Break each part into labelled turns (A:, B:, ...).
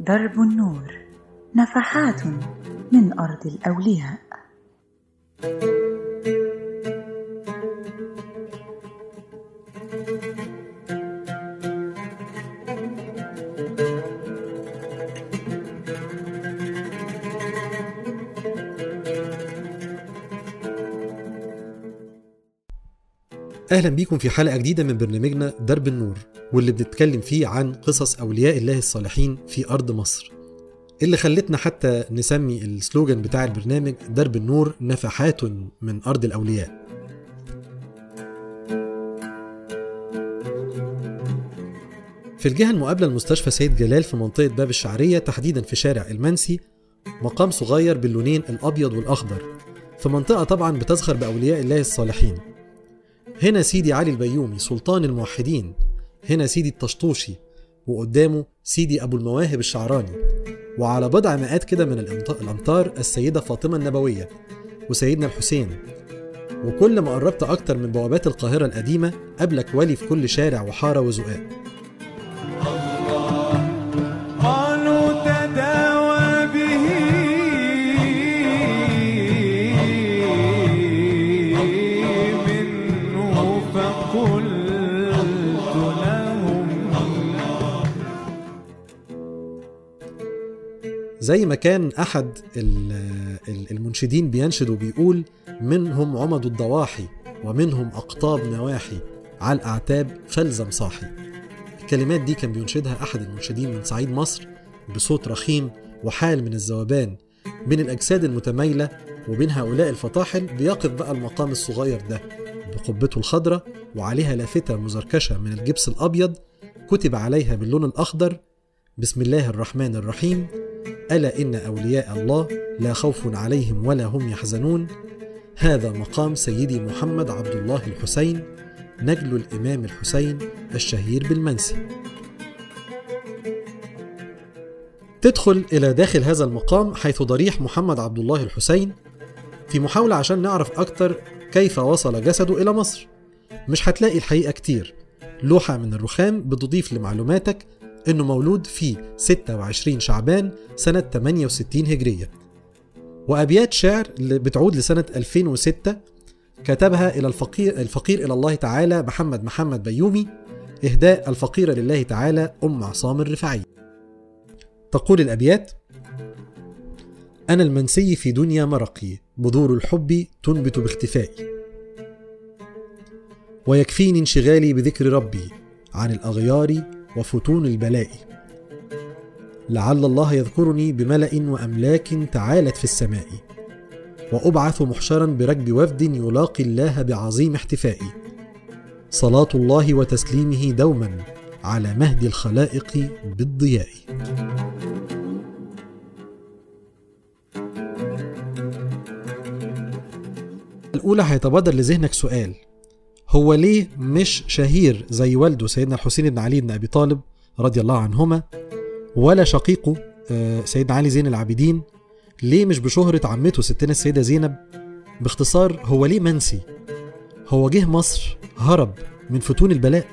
A: درب النور نفحات من أرض الأولياء.
B: أهلا بيكم في حلقة جديدة من برنامجنا درب النور واللي بنتكلم فيه عن قصص أولياء الله الصالحين في أرض مصر. اللي خلتنا حتى نسمي السلوجان بتاع البرنامج درب النور نفحات من أرض الأولياء. في الجهة المقابلة لمستشفى سيد جلال في منطقة باب الشعرية تحديدا في شارع المنسي مقام صغير باللونين الأبيض والأخضر. في منطقة طبعا بتزخر بأولياء الله الصالحين. هنا سيدي علي البيومي سلطان الموحدين. هنا سيدي الطشطوشي وقدامه سيدي أبو المواهب الشعراني. وعلى بضع مئات كده من الأمط- الأمتار السيدة فاطمة النبوية وسيدنا الحسين. وكل ما قربت أكتر من بوابات القاهرة القديمة قبلك ولي في كل شارع وحارة وزقاق زي ما كان ال- المنشدين بينشد وبيقول منهم عمد الضواحي ومنهم أقطاب نواحي على الأعتاب فلزم صاحي. الكلمات دي كان بينشدها أحد المنشدين من صعيد مصر بصوت رخيم وحال من الذوبان بين الأجساد المتمايلة وبين هؤلاء الفطاحل بيقف بقى المقام الصغير ده بقبته الخضراء وعليها لافتة مزركشة من الجبس الأبيض كتب عليها باللون الأخضر بسم الله الرحمن الرحيم ألا إن أولياء الله لا خوف عليهم ولا هم يحزنون؟ هذا مقام سيدي محمد عبد الله الحسين نجل الإمام الحسين الشهير بالمنسي. تدخل إلى داخل هذا المقام حيث ضريح محمد عبد الله الحسين. في محاولة عشان نعرف أكتر كيف وصل جسده إلى مصر. مش هتلاقي الحقيقة كتير. لوحة من الرخام بتضيف لمعلوماتك إنه مولود في 26 شعبان سنة 68 هجرية. وأبيات شعر بتعود لسنة 2006 كتبها إلى الفقير, الفقير إلى الله تعالى محمد محمد بيومي إهداء الفقيرة لله تعالى أم عصام الرفاعي. تقول الأبيات أنا المنسي في دنيا مرقي بذور الحب تنبت باختفائي ويكفيني انشغالي بذكر ربي عن الأغيار وفتون البلاء. لعل الله يذكرني بملأ وأملاك تعالت في السماء وأبعث محشرا بركب وفد يلاقي الله بعظيم احتفائي. صلاة الله وتسليمه دوما على مهد الخلائق بالضياء. الأولى هيتبادر لذهنك سؤال هو ليه مش شهير زي والده سيدنا الحسين بن علي بن أبي طالب رضي الله عنهما ولا شقيقه آه، سيدنا علي زين العابدين؟ ليه مش بشهرة عمته ستنا السيدة زينب؟ باختصار هو ليه منسي؟ هو جه مصر هرب من فتون البلاء.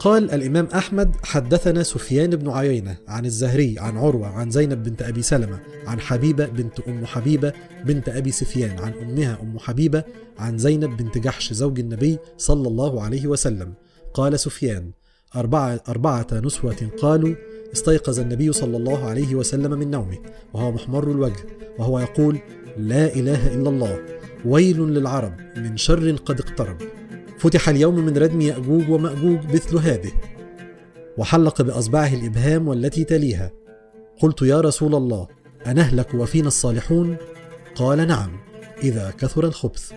B: قال الإمام أحمد حدثنا سفيان بن عيينة عن الزهري عن عروة عن زينب بنت أبي سلمة عن حبيبة بنت أم حبيبة بنت أبي سفيان عن أمها أم حبيبة عن زينب بنت جحش زوج النبي صلى الله عليه وسلم. قال سفيان أربعة, أربعة نسوة قالوا استيقظ النبي صلى الله عليه وسلم من نومه وهو محمر الوجه وهو يقول لا إله إلا الله ويل للعرب من شر قد اقترب. فتح اليوم من ردم يأجوج ومأجوج مثل هذه وحلق بأصبعه الإبهام والتي تليها. قلت يا رسول الله أنهلك وفينا الصالحون؟ قال نعم إذا كثر الخبث.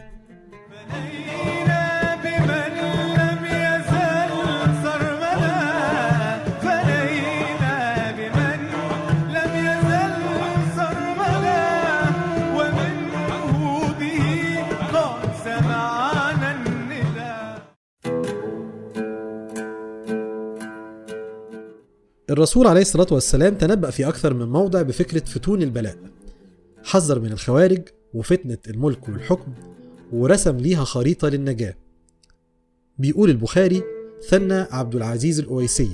B: الرسول عليه الصلاة والسلام تنبأ في أكثر من موضع بفكرة فتون البلاء. حذر من الخوارج وفتنة الملك والحكم ورسم ليها خريطة للنجاة. بيقول البخاري ثنى عبد العزيز الأويسي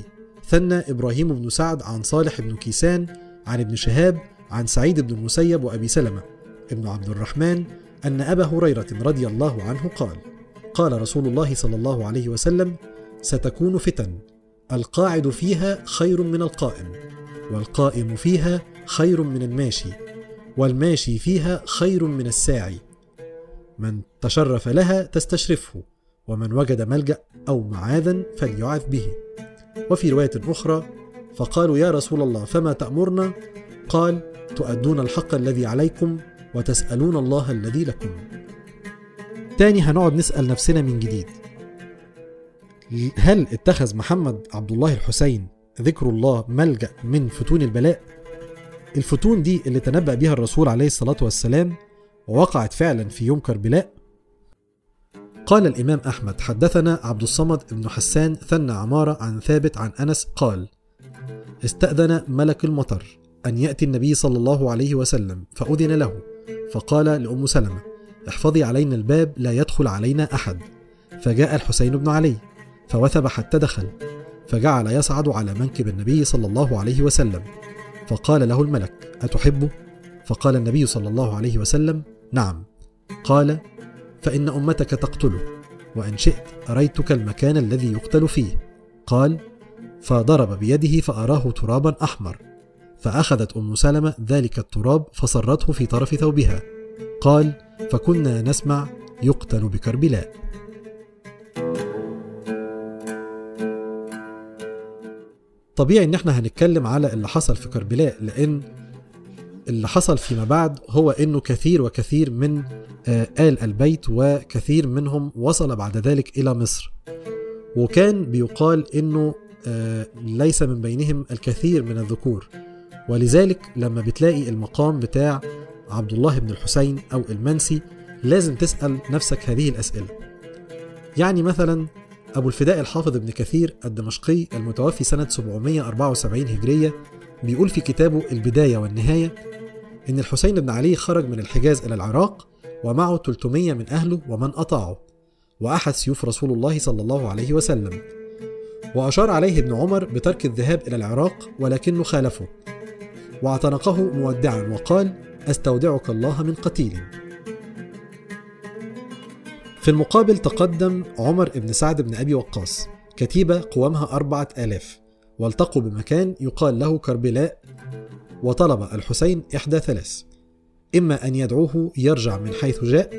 B: ثنى إبراهيم بن سعد عن صالح بن كيسان عن ابن شهاب عن سعيد بن المسيب وأبي سلمة. ابن عبد الرحمن أن أبا هريرة رضي الله عنه قال قال رسول الله صلى الله عليه وسلم ستكون فتن القاعد فيها خير من القائم والقائم فيها خير من الماشي والماشي فيها خير من الساعي. من تشرف لها تستشرفه ومن وجد ملجأ أو معاذا فليعذ به. وفي رواية أخرى فقالوا يا رسول الله فما تأمرنا؟ قال تؤدون الحق الذي عليكم وتسألون الله الذي لكم. تاني هنقعد نسأل نفسنا من جديد. هل اتخذ محمد عبد الله الحسين ذكر الله ملجأ من فتون البلاء؟ الفتون دي اللي تنبأ بها الرسول عليه الصلاة والسلام ووقعت فعلا في يوم كربلاء؟ قال الإمام أحمد حدثنا عبد الصمد بن حسان ثنى عمارة عن ثابت عن أنس قال استأذن ملك المطر أن يأتي النبي صلى الله عليه وسلم فأذن له فقال لأم سلمة احفظي علينا الباب لا يدخل علينا أحد. فجاء الحسين بن علي. فوثب حتى دخل فجعل يصعد على منكب النبي صلى الله عليه وسلم فقال له الملك أتحبه؟ فقال النبي صلى الله عليه وسلم نعم. قال فإن أمتك تقتله وإن شئت أريتك المكان الذي يقتل فيه. قال فضرب بيده فأراه ترابا أحمر فأخذت أم سلمة ذلك التراب فصرته في طرف ثوبها. قال فكنا نسمع يقتل بكربلاء طبيعي إن إحنا هنتكلم على اللي حصل في كربلاء لأن اللي حصل فيما بعد هو إنه كثير وكثير من آه، آل البيت وكثير منهم وصل بعد ذلك إلى مصر. وكان بيقال إنه آه، ليس من بينهم الكثير من الذكور. ولذلك لما بتلاقي المقام بتاع عبد الله بن الحسين أو المنسي لازم تسأل نفسك هذه الأسئلة. يعني مثلا أبو الفداء الحافظ ابن كثير الدمشقي المتوفي سنة 774 هجرية بيقول في كتابه البداية والنهاية إن الحسين بن علي خرج من الحجاز إلى العراق ومعه 300 من أهله ومن أطاعه وأحد سيوف رسول الله صلى الله عليه وسلم. وأشار عليه ابن عمر بترك الذهاب إلى العراق ولكنه خالفه. واعتنقه مودعا وقال أستودعك الله من قتيل. في المقابل تقدم عمر بن سعد بن أبي وقاص كتيبة قوامها أربعة آلاف والتقوا بمكان يقال له كربلاء وطلب الحسين إحدى ثلاث. إما أن يدعوه يرجع من حيث جاء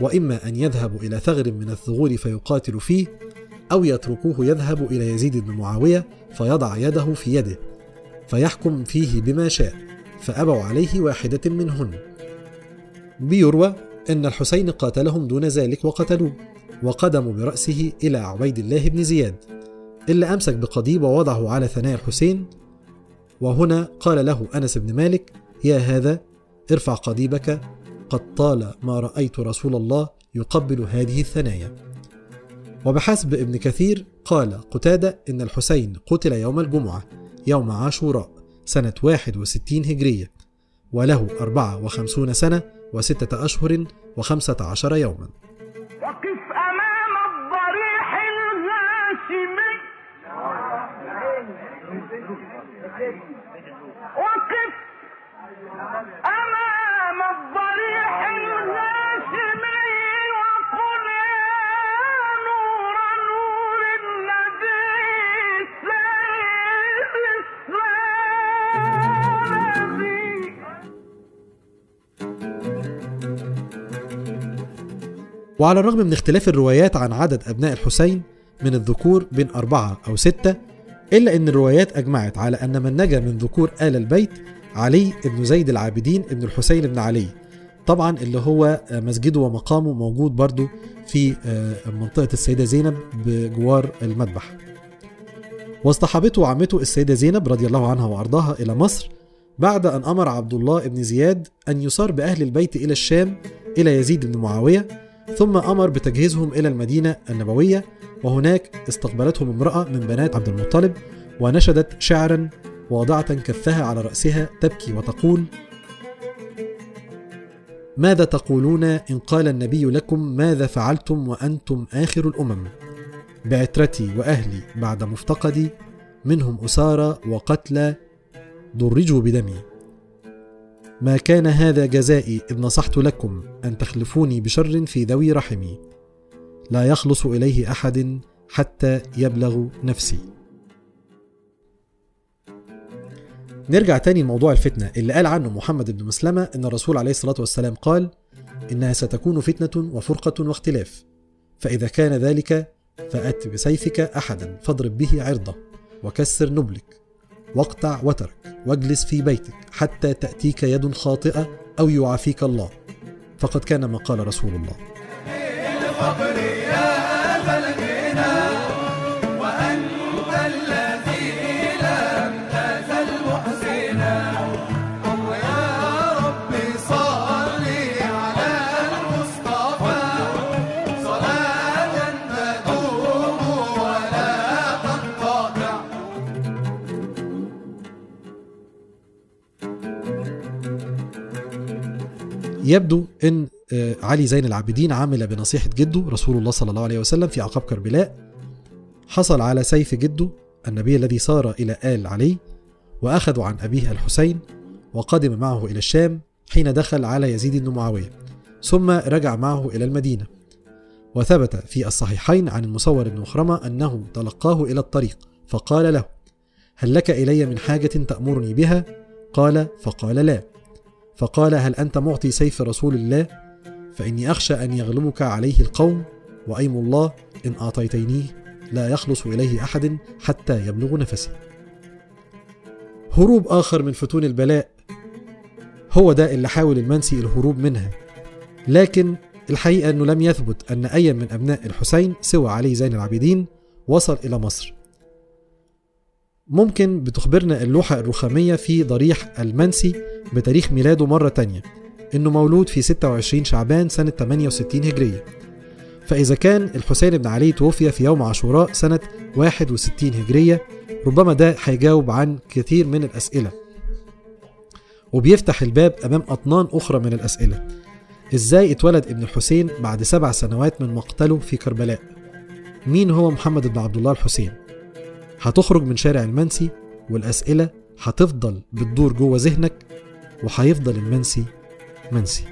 B: وإما أن يذهب إلى ثغر من الثغور فيقاتل فيه أو يتركوه يذهب إلى يزيد بن معاوية فيضع يده في يده فيحكم فيه بما شاء فأبوا عليه واحدة منهن. بيروى أن الحسين قاتلهم دون ذلك وقتلوه وقدموا برأسه إلى عبيد الله بن زياد إلا أمسك بقضيب ووضعه على ثنايا الحسين. وهنا قال له أنس بن مالك يا هذا ارفع قضيبك قد طال ما رأيت رسول الله يقبل هذه الثنايا. وبحسب ابن كثير قال قتادة إن الحسين قتل يوم الجمعة يوم عاشوراء سنة 61 هجرية وله 54 سنة وستة أشهر وخمسة عشر يوما.
C: وقف أمام الضريح الهاشمي. وقف أمام الضريح الهاشمي
B: وعلى الرغم من اختلاف الروايات عن عدد أبناء الحسين من الذكور بين أربعة أو ستة إلا أن الروايات أجمعت على أن من نجا من ذكور آل البيت علي بن زيد العابدين بن الحسين بن علي طبعا اللي هو مسجده ومقامه موجود برضو في منطقة السيدة زينب بجوار المذبح. واصطحبته عمته السيدة زينب رضي الله عنها وأرضاها إلى مصر بعد أن أمر عبد الله بن زياد أن يصار بأهل البيت إلى الشام إلى يزيد بن معاوية ثم أمر بتجهيزهم إلى المدينة النبوية وهناك استقبلتهم امرأة من بنات عبد المطلب ونشدت شعرا واضعة كفها على رأسها تبكي وتقول ماذا تقولون إن قال النبي لكم ماذا فعلتم وأنتم آخر الأمم؟ بعترتي وأهلي بعد مفتقدي منهم أسارى وقتلى ضرجوا بدمي. ما كان هذا جزائي إذ نصحت لكم أن تخلفوني بشر في ذوي رحمي. لا يخلص إليه أحد حتى يبلغ نفسي. نرجع تاني لموضوع الفتنة اللي قال عنه محمد بن مسلمة إن الرسول عليه الصلاة والسلام قال إنها ستكون فتنة وفرقة واختلاف. فإذا كان ذلك فأت بسيفك أحدا فاضرب به عرضه وكسر نبلك واقطع وترك. واجلس في بيتك حتى تأتيك يد خاطئة أو يعافيك الله. فقد كان ما قال رسول الله.
D: يا
B: يبدو إن آه، علي زين العابدين عمل بنصيحة جده رسول الله صلى الله عليه وسلم في اعقاب كربلاء. حصل على سيف جده النبي الذي سار إلى آل علي واخذوا عن أبيه الحسين وقدم معه إلى الشام حين دخل على يزيد بن معاوية ثم رجع معه إلى المدينة. وثبت في الصحيحين عن المصور بن مخرمة أنه تلقاه إلى الطريق فقال له هل لك إلي من حاجة تأمرني بها؟ قال فقال لا. فقال هل أنت معطي سيف رسول الله؟ فإني أخشى أن يغلبك عليه القوم وأيم الله إن أعطيتنيه لا يخلص إليه أحد حتى يبلغ نفسي. هروب آخر من فتون البلاء. هو ده اللي حاول المنسي الهروب منها. لكن الحقيقة أنه لم يثبت أن أي من أبناء الحسين سوى علي زين العابدين وصل إلى مصر. ممكن بتخبرنا اللوحة الرخامية في ضريح المنسي بتاريخ ميلاده مرة تانية إنه مولود في 26 شعبان سنة 68 هجرية. فإذا كان الحسين بن علي توفي في يوم عاشوراء سنة 61 هجرية ربما ده هيجاوب عن كثير من الأسئلة. وبيفتح الباب أمام أطنان أخرى من الأسئلة. إزاي اتولد ابن الحسين بعد سبع سنوات من مقتله في كربلاء؟ مين هو محمد بن عبد الله الحسين؟ هتخرج من شارع المنسي والأسئلة هتفضل بتدور جوه ذهنك وهيفضل المنسي منسي.